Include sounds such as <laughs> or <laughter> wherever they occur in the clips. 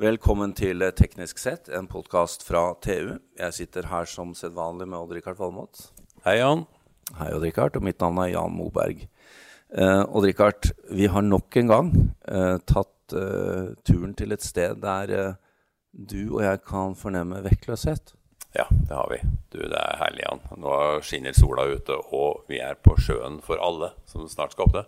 Velkommen til Teknisk sett, en podkast fra TU. Jeg sitter her som sedvanlig med Odd-Rikard Valmot. Hei, Jan. Hei, Odd-Rikard. Og mitt navn er Jan Moberg. Eh, Odd-Rikard, vi har nok en gang eh, tatt eh, turen til et sted der eh, du og jeg kan fornemme vektløshet. Ja, det har vi. Du, det er herlig, Jan. Nå skinner sola ute, og vi er på sjøen for alle, som snart skal åpne.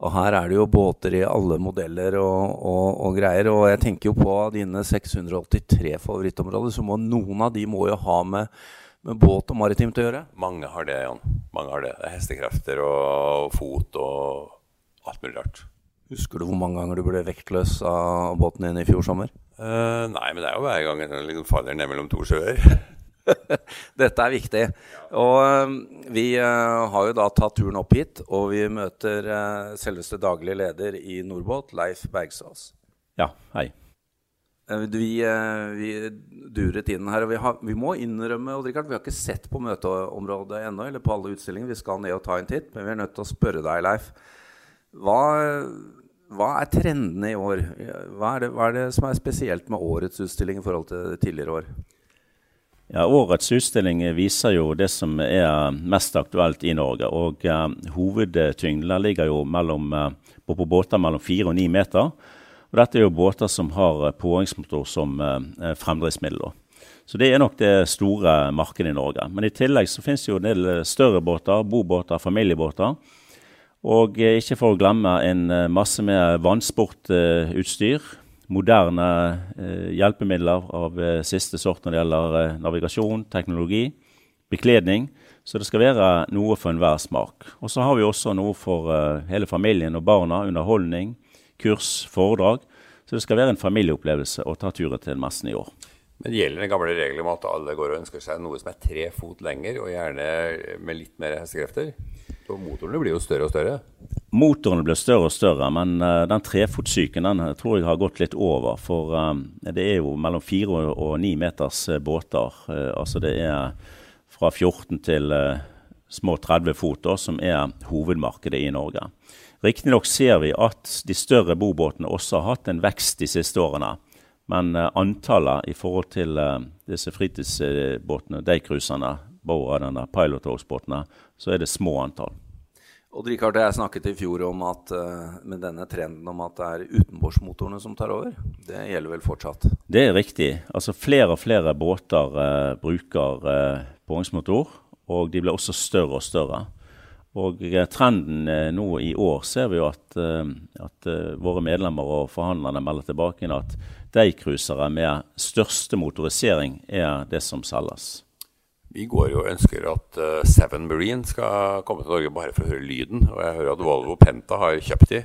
Og her er det jo båter i alle modeller og, og, og, greier. Og jeg tenker jo på dine 683 favorittområder, så må noen av de må jo ha med, med båt og maritimt å gjøre? Mange har det, Jan. Mange har det. det er hestekrefter og fot og alt mulig rart. Husker du hvor mange ganger du ble vektløs av båten din i fjor sommer? Uh, nei, men det er jo hver gang den liksom faller ned mellom to sjøer. <laughs> Dette er viktig. Og um, vi uh, har jo da tatt turen opp hit, og vi møter uh, selveste daglig leder i Nordbåt, Leif Bergsås. Ja, hei. Uh, vi, vi, duret inn her, og vi, har, vi må innrømme Richard, vi har ikke sett på møteområdet ennå, eller på alle utstillinger. Vi skal ned og ta en titt, men vi er nødt til å spørre deg, Leif. Hva, hva er trendene i år? Hva er, det, hva er det som er spesielt med årets utstilling i forhold til tidligere år? Ja, Årets utstilling viser jo det som er mest aktuelt i Norge. og uh, Hovedtyngden ligger jo mellom, uh, på, båter mellom 4 og 9 meter. og Dette er jo båter som har uh, påhengsmotor som uh, fremdriftsmiddel. Så Det er nok det store markedet i Norge. Men i tillegg så finnes det jo en del større båter, bobåter, familiebåter. Og ikke for å glemme en masse med vannsportutstyr moderne eh, hjelpemidler av eh, siste sort når det gjelder eh, navigasjon, teknologi, bekledning. Så det skal være noe for enhver smak. Og så har vi også noe for hele familien og barna. Underholdning, kurs, foredrag. Så det skal være en familieopplevelse å ta turen til messen i år. Men Gjelder den gamle regelen om at alle går og ønsker seg noe som er tre fot lenger, og gjerne med litt mer hestekrefter? For motorene blir jo større og større? Motorene blir større og større, men uh, den trefotsyken den eh, tror jeg har gått litt over. For um, det er jo mellom fire og ni meters uh, båter. Uh, altså det er fra 14 til små 30 fot da, som er hovedmarkedet i Norge. Riktignok ser vi at de større bobåtene også har hatt en vekst de siste årene. Men antallet i forhold til disse fritidsbåtene, daycruiserne, Boa, pilothogsbåtene, så er det små antall. Og Richard og jeg snakket i fjor om at uh, med denne trenden om at det er utenbordsmotorene som tar over. Det gjelder vel fortsatt? Det er riktig. Altså Flere og flere båter eh, bruker eh, påhengsmotor, og de blir også større og større. Og trenden nå i år ser vi jo at, at våre medlemmer og forhandlerne melder tilbake at daycruisere med største motorisering er det som selges. Vi går jo og ønsker at uh, Seven Marine skal komme til Norge bare for å høre lyden. Og jeg hører at Volvo Penta har kjøpt de.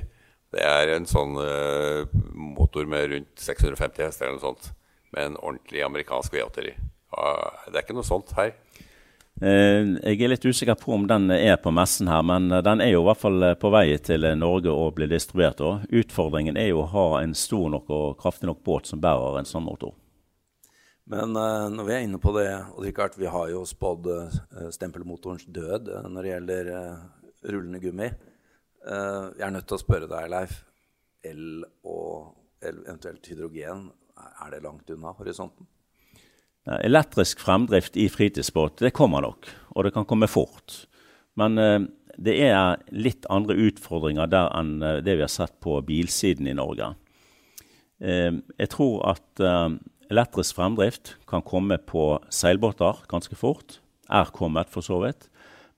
Det er en sånn uh, motor med rundt 650 hester eller noe sånt. Med en ordentlig amerikansk V8 i. Uh, det er ikke noe sånt her. Uh, jeg er litt usikker på om den er på messen her, men den er jo i hvert fall på vei til Norge og blir distribuert. Også. Utfordringen er jo å ha en stor nok og kraftig nok båt som bærer en sånn motor. Men uh, når vi er inne på det, og Richard, vi har jo spådd uh, stempelmotorens død uh, når det gjelder rullende gummi. jeg er nødt til å spørre deg, Leif. El og eventuelt hydrogen, er det langt unna horisonten? Elektrisk fremdrift i fritidsbåt det kommer nok, og det kan komme fort. Men det er litt andre utfordringer der enn det vi har sett på bilsiden i Norge. jeg tror at Elektrisk fremdrift kan komme på seilbåter ganske fort. Er kommet, for så vidt.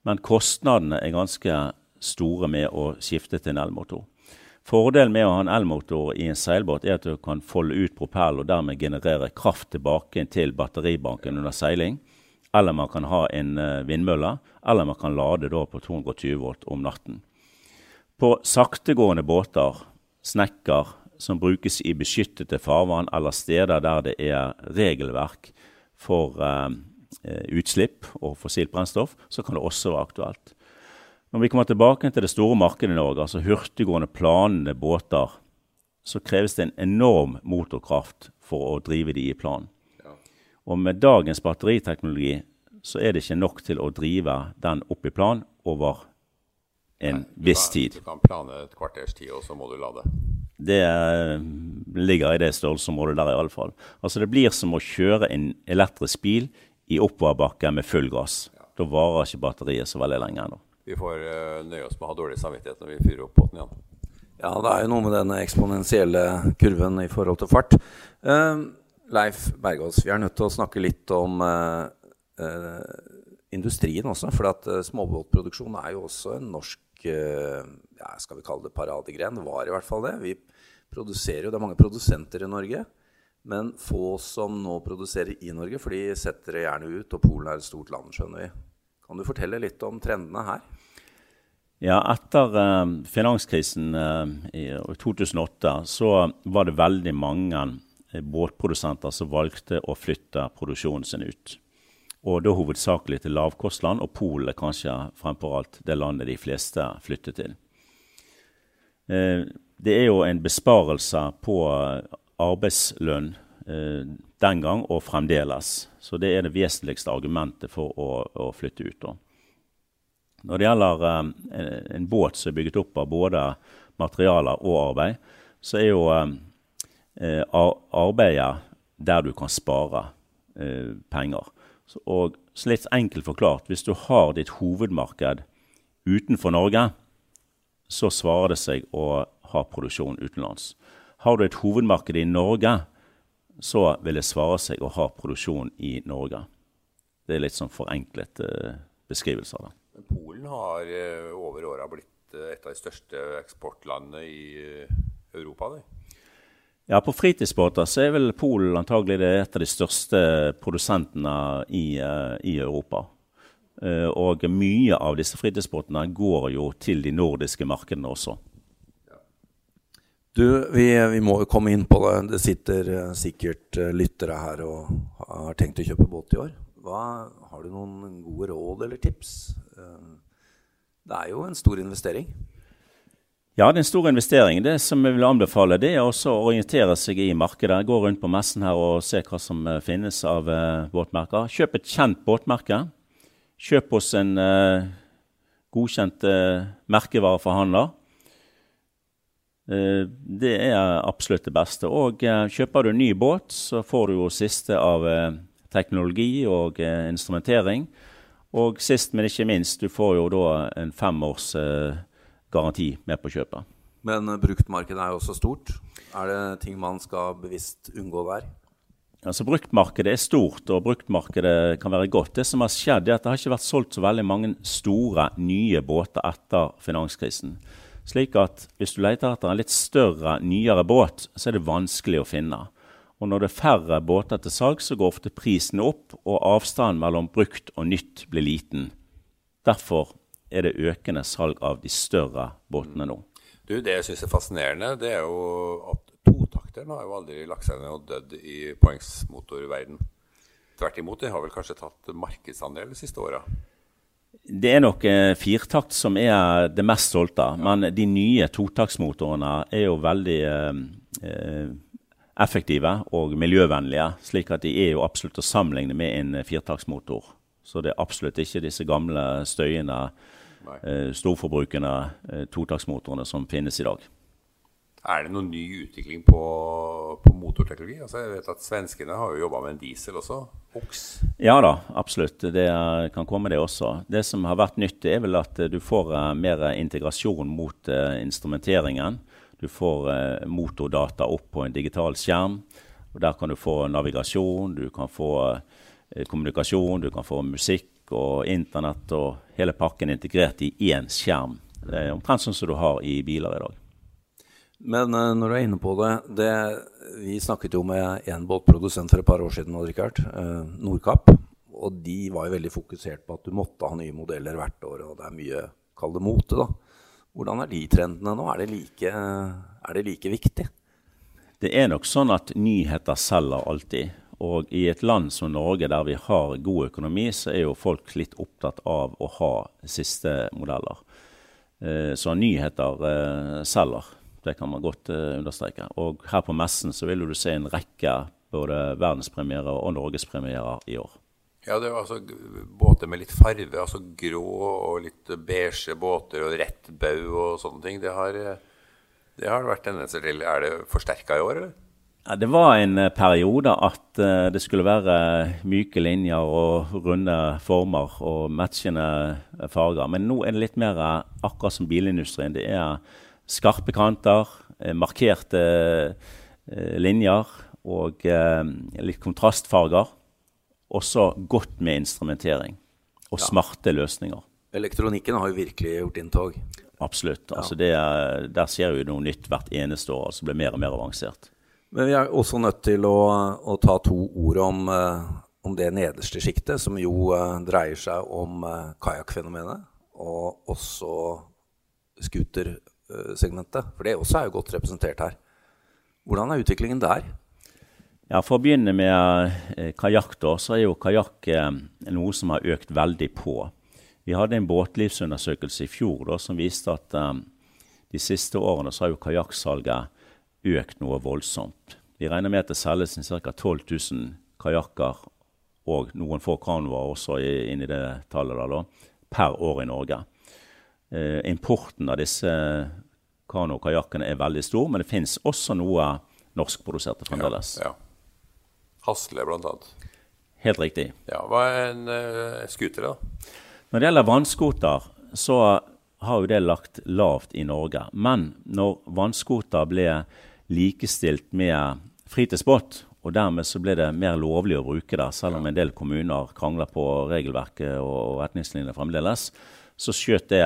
Men kostnadene er ganske store med å skifte til en elmotor. Fordelen med å ha en elmotor i en seilbåt er at du kan folde ut propell og dermed generere kraft tilbake til batteribanken under seiling. Eller man kan ha en uh, vindmølle, eller man kan lade på 220 volt om natten. På saktegående båter, snekker, som brukes i beskyttede farvann eller steder der det er regelverk for eh, utslipp og fossilt brennstoff, så kan det også være aktuelt. Når vi kommer tilbake til det store markedet i Norge, altså hurtiggående, planende båter, så kreves det en enorm motorkraft for å drive de i plan. Og med dagens batteriteknologi så er det ikke nok til å drive den opp i plan over en Nei, viss tid. Du kan plane et kvarters tid, og så må du lade. Det ligger i det størrelsesområdet der, i alle fall. Altså Det blir som å kjøre en elektrisk bil i oppoverbakke med full gass. Da varer ikke batteriet så veldig lenge ennå. Vi får uh, nøye oss med å ha dårlig samvittighet når vi fyrer opp båten igjen. Ja, det er jo noe med denne eksponentielle kurven i forhold til fart. Uh, Leif Bergås, vi er nødt til å snakke litt om uh, industrien også. For at småbåtproduksjon er jo også en norsk ja, skal vi kalle det paradegren. Det var i hvert fall det. Vi produserer jo, Det er mange produsenter i Norge. Men få som nå produserer i Norge, for de setter det gjerne ut. Og Polen er et stort land, skjønner vi. Kan du fortelle litt om trendene her? Ja, Etter eh, finanskrisen eh, i 2008 så var det veldig mange eh, båtprodusenter som valgte å flytte produksjonen sin ut. Og da hovedsakelig til lavkostland, og Polen er kanskje fremfor alt det landet de fleste flytter til. Eh, det er jo en besparelse på arbeidslønn eh, den gang og fremdeles. Så det er det vesentligste argumentet for å, å flytte ut. Da. Når det gjelder eh, en båt som er bygget opp av både materialer og arbeid, så er jo eh, arbeidet der du kan spare eh, penger. Så, og så litt enkelt forklart, hvis du har ditt hovedmarked utenfor Norge, så svarer det seg å ha produksjon utenlands. Har du et hovedmarked i Norge, så vil det svare seg å ha produksjon i Norge. Det er litt sånn forenklet beskrivelser beskrivelse av det. Polen har uh, over åra blitt uh, et av de største eksportlandene i Europa? Det. Ja, På fritidsbåter så er vel Polen antagelig et av de største produsentene i, i Europa. Og mye av disse fritidsbåtene går jo til de nordiske markedene også. Du, vi, vi, må jo komme inn på det. Det sitter uh, sikkert uh, lyttere her og har tenkt å kjøpe båt i år. Hva, har du noen gode råd eller tips? Det er jo en stor investering. Ja, det er en stor investering. Det som jeg vil anbefale, det er også å orientere seg i markedet. Gå rundt på messen her og se hva som finnes av båtmerker. Kjøp et kjent båtmerke. Kjøp hos en godkjent merkevareforhandler. Eh, det er absolutt det beste. Og eh, kjøper du ny båt, så får du jo siste av eh, teknologi og instrumentering. Og sist, men ikke minst, du får jo da en femårs garanti med på kjøpet. Men bruktmarkedet er jo også stort. Er det ting man skal bevisst unngå der? Altså Bruktmarkedet er stort, og bruktmarkedet kan være godt. Det som har skjedd, er at det har ikke vært solgt så veldig mange store, nye båter etter finanskrisen. Slik at hvis du leter etter en litt større, nyere båt, så er det vanskelig å finne. Og når det er færre båter til salg, så går ofte prisen opp, og avstanden mellom brukt og nytt blir liten. Derfor er det økende salg av de større båtene nå. Du, Det jeg syns er fascinerende, det er jo at totakteren har jo aldri lagt seg ned og dødd i poengsmotorverden. Tvert imot, det har vel kanskje tatt markedsandel de siste åra? Det er nok eh, firtakt som er det mest solgte. Men de nye totaktsmotorene er jo veldig eh, eh, effektive og miljøvennlige. Slik at de er jo absolutt å sammenligne med en firtaktsmotor. Så det er absolutt ikke disse gamle, støyende, eh, storforbrukende eh, totaktsmotorene som finnes i dag. Er det noen ny utvikling på, på motorteknologi? Altså, jeg vet at Svenskene har jo jobba med en diesel også. Oks. Ja da, absolutt. Det kan komme, det også. Det som har vært nytt, er vel at du får uh, mer integrasjon mot instrumenteringen. Du får motordata opp på en digital skjerm. og Der kan du få navigasjon, du kan få kommunikasjon, du kan få musikk og internett og hele pakken integrert i én skjerm. Det er omtrent sånn som du har i biler i dag. Men uh, når du er inne på det, det Vi snakket jo med en båtprodusent for et par år siden, Richard, uh, Nordkapp. Og de var jo veldig fokusert på at du måtte ha nye modeller hvert år. Og det er mye, kall det mote, da. Hvordan er de trendene nå? Er det like, er det like viktig? Det er nok sånn at nyheter selger alltid. Og i et land som Norge, der vi har god økonomi, så er jo folk litt opptatt av å ha siste modeller. Eh, så nyheter eh, selger. Det kan man godt uh, understreke. Og her på messen så vil du se en rekke både verdenspremierer og norgespremierer i år. Ja, det er altså båter med litt farve. Altså grå og litt beige båter og rett bau og sånne ting. Det har, Det har vært tendenser til. Er det forsterka i år, eller? Ja, det var en uh, periode at uh, det skulle være myke linjer og runde former og matchende farger. Men nå er det litt mer akkurat som bilindustrien. Det er skarpe kanter, markerte linjer og litt kontrastfarger. Også godt med instrumentering og smarte løsninger. Elektronikken har jo virkelig gjort inntog. Absolutt. Altså er, der ser vi noe nytt hvert eneste år. altså blir mer og mer avansert. Men vi er også nødt til å, å ta to ord om, om det nederste sjiktet, som jo dreier seg om kajakkfenomenet, og også scootersegmentet. For det også er jo godt representert her. Hvordan er utviklingen der? Ja, For å begynne med kajakk, så er jo kajakk noe som har økt veldig på. Vi hadde en båtlivsundersøkelse i fjor da, som viste at um, de siste årene så har jo kajakksalget økt noe voldsomt. Vi regner med at det selges ca. 12 000 kajakker og noen få kanoer også inni det tallet der, da, per år i Norge. Eh, importen av disse kano- og kajakkene er veldig stor, men det fins også noe norskproduserte fremdeles. Ja, ja. Hasle, blant annet. Helt riktig. Ja, Hva er en uh, scooter, da? Når det gjelder vannscooter, så har jo det lagt lavt i Norge. Men når vannscooter ble likestilt med fritidsbåt, og dermed så ble det mer lovlig å bruke det, selv om en del kommuner krangler på regelverket og retningslinjene fremdeles, så skjøt det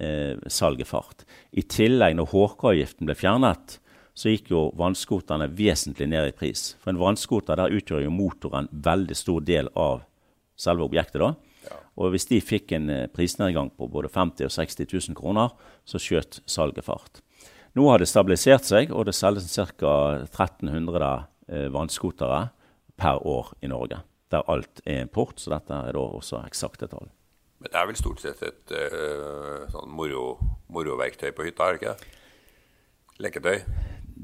eh, salget fart. I tillegg, når HK-avgiften ble fjernet, så gikk jo vannskoterne vesentlig ned i pris. For en vannskuter der utgjør jo motoren veldig stor del av selve objektet. da. Og hvis de fikk en eh, prisnedgang på både 50 og 60 000 kroner, så skjøt salget fart. Nå har det stabilisert seg, og det selges ca. 1300 eh, vannscootere per år i Norge. Der alt er import, så dette er da også eksakte tall. Men det er vel stort sett et uh, sånn moro, moroverktøy på hytta, er det ikke det? Leketøy?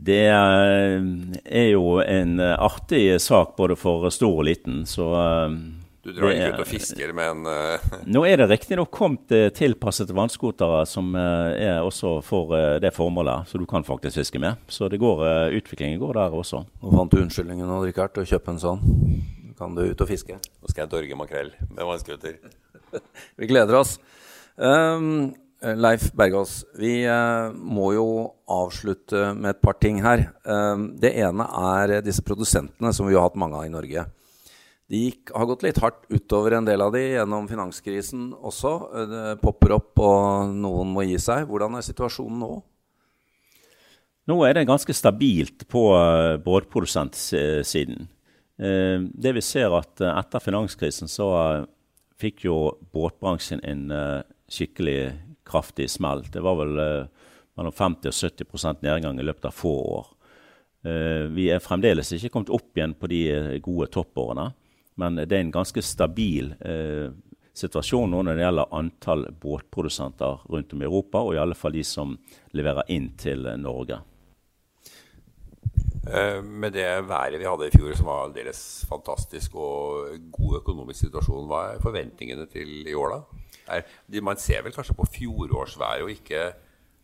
Det er jo en artig sak både for stor og liten, så uh, du drar ikke ut og fisker med en uh... <laughs> Nå er det riktignok kommet tilpassede vannskotere som uh, er også for det formålet, så du kan faktisk fiske med. Så det går, utviklingen går der også. Nå fant du unnskyldningen nå, Rikard, til å kjøpe en sånn. Kan du ut og fiske? Nå skal jeg dorge makrell med vannscooter. <laughs> vi gleder oss. Um, Leif Bergås, vi må jo avslutte med et par ting her. Um, det ene er disse produsentene som vi har hatt mange av i Norge. De gikk, har gått litt hardt utover en del av de gjennom finanskrisen også. Det popper opp, og noen må gi seg. Hvordan er situasjonen nå? Nå er det ganske stabilt på uh, båtprodusentsiden. Uh, det vi ser at uh, Etter finanskrisen så fikk jo båtbransjen en skikkelig kraftig smell. Det var vel mellom 50 og 70 nedgang i løpet av få år. Vi er fremdeles ikke kommet opp igjen på de gode toppårene. Men det er en ganske stabil eh, situasjon nå når det gjelder antall båtprodusenter rundt om i Europa, og i alle fall de som leverer inn til eh, Norge. Eh, med det været vi hadde i fjor, som var aldeles fantastisk, og god økonomisk situasjon, hva er forventningene til i år, da? Man ser vel kanskje på fjorårsværet og ikke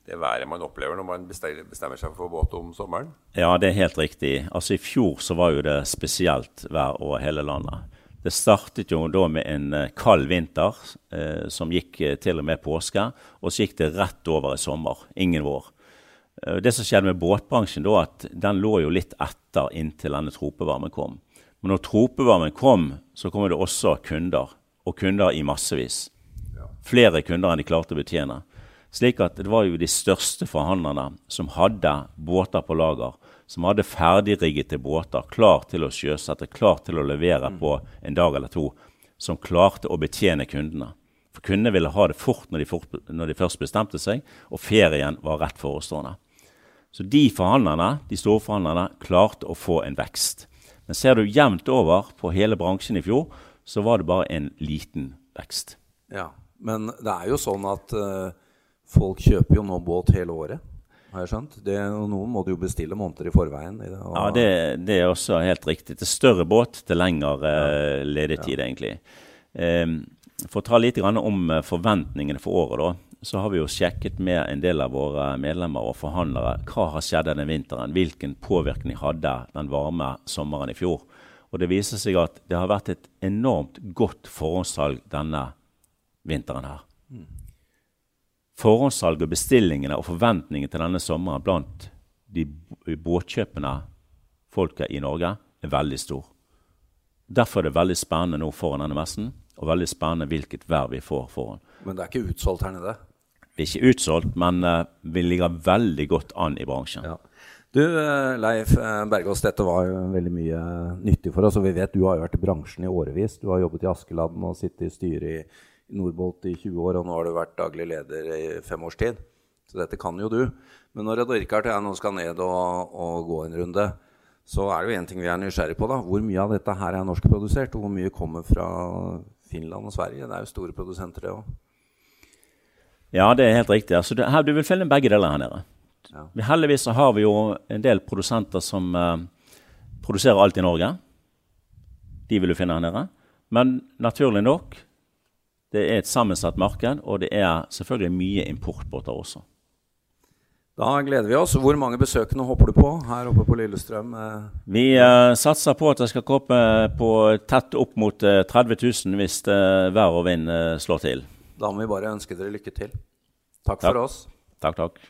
det været man opplever når man bestemmer seg for båt om sommeren? Ja, det er helt riktig. Altså I fjor så var jo det spesielt vær over hele landet. Det startet jo da med en eh, kald vinter eh, som gikk eh, til og med påske. Og så gikk det rett over i sommer. Ingen vår. Eh, det som skjedde med båtbransjen, da, at den lå jo litt etter inntil denne tropevarmen kom. Men når tropevarmen kom, så kom det også kunder. Og kunder i massevis. Flere kunder enn de klarte å betjene. Slik at det var jo de største forhandlerne som hadde båter på lager, som hadde ferdigriggete båter, klar til å sjøsette, klar til å levere mm. på en dag eller to, som klarte å betjene kundene. For kundene ville ha det fort når de, fort, når de først bestemte seg, og ferien var rett forestående. Så de forhandlerne, de store forhandlerne klarte å få en vekst. Men ser du jevnt over på hele bransjen i fjor, så var det bare en liten vekst. Ja, Men det er jo sånn at uh Folk kjøper jo nå båt hele året, har jeg skjønt. Det, noen må du jo bestille måneder i forveien. I det, ja, det, det, er også helt riktig. Til større båt, til lengre uh, ledetid, ja. egentlig. Um, for å ta litt om eh, forventningene for året, da. Så har vi jo sjekket med en del av våre medlemmer og forhandlere hva har skjedd denne vinteren. Hvilken påvirkning hadde den varme sommeren i fjor. Og Det viser seg at det har vært et enormt godt forhåndssalg denne vinteren her. Forhåndssalg og bestillingene og forventningene til denne sommeren blant de båtkjøpende folka i Norge er veldig stor. Derfor er det veldig spennende nå foran denne messen, og veldig spennende hvilket vær vi får foran. Men det er ikke utsolgt her nede? Vi er ikke utsolgt, men uh, vi ligger veldig godt an i bransjen. Ja. Du, eh, Leif eh, Bergås, dette var jo veldig mye nyttig for oss. og Vi vet du har jo vært i bransjen i årevis. Du har jobbet i Askeladden og sittet i styret i Nordbolt i 20 år, og nå har du vært daglig leder i fem års tid. Så dette kan jo du. Men når Richard og jeg nå skal ned og, og gå en runde, så er det jo én ting vi er nysgjerrig på. da. Hvor mye av dette her er norskprodusert, og hvor mye kommer fra Finland og Sverige? Det er jo store produsenter, det òg. Ja, det er helt riktig. Altså, det, her, du vil finne begge deler her nede. Ja. Heldigvis så har vi jo en del produsenter som uh, produserer alt i Norge. De vil du finne her nede. Men naturlig nok, det er et sammensatt marked, og det er selvfølgelig mye importbåter også. Da gleder vi oss. Hvor mange besøkende håper du på her oppe på Lillestrøm? Vi uh, satser på at det skal komme på tett opp mot uh, 30 000 hvis uh, vær og vind slår til. Da må vi bare ønske dere lykke til. Takk, takk. for oss. Takk, takk.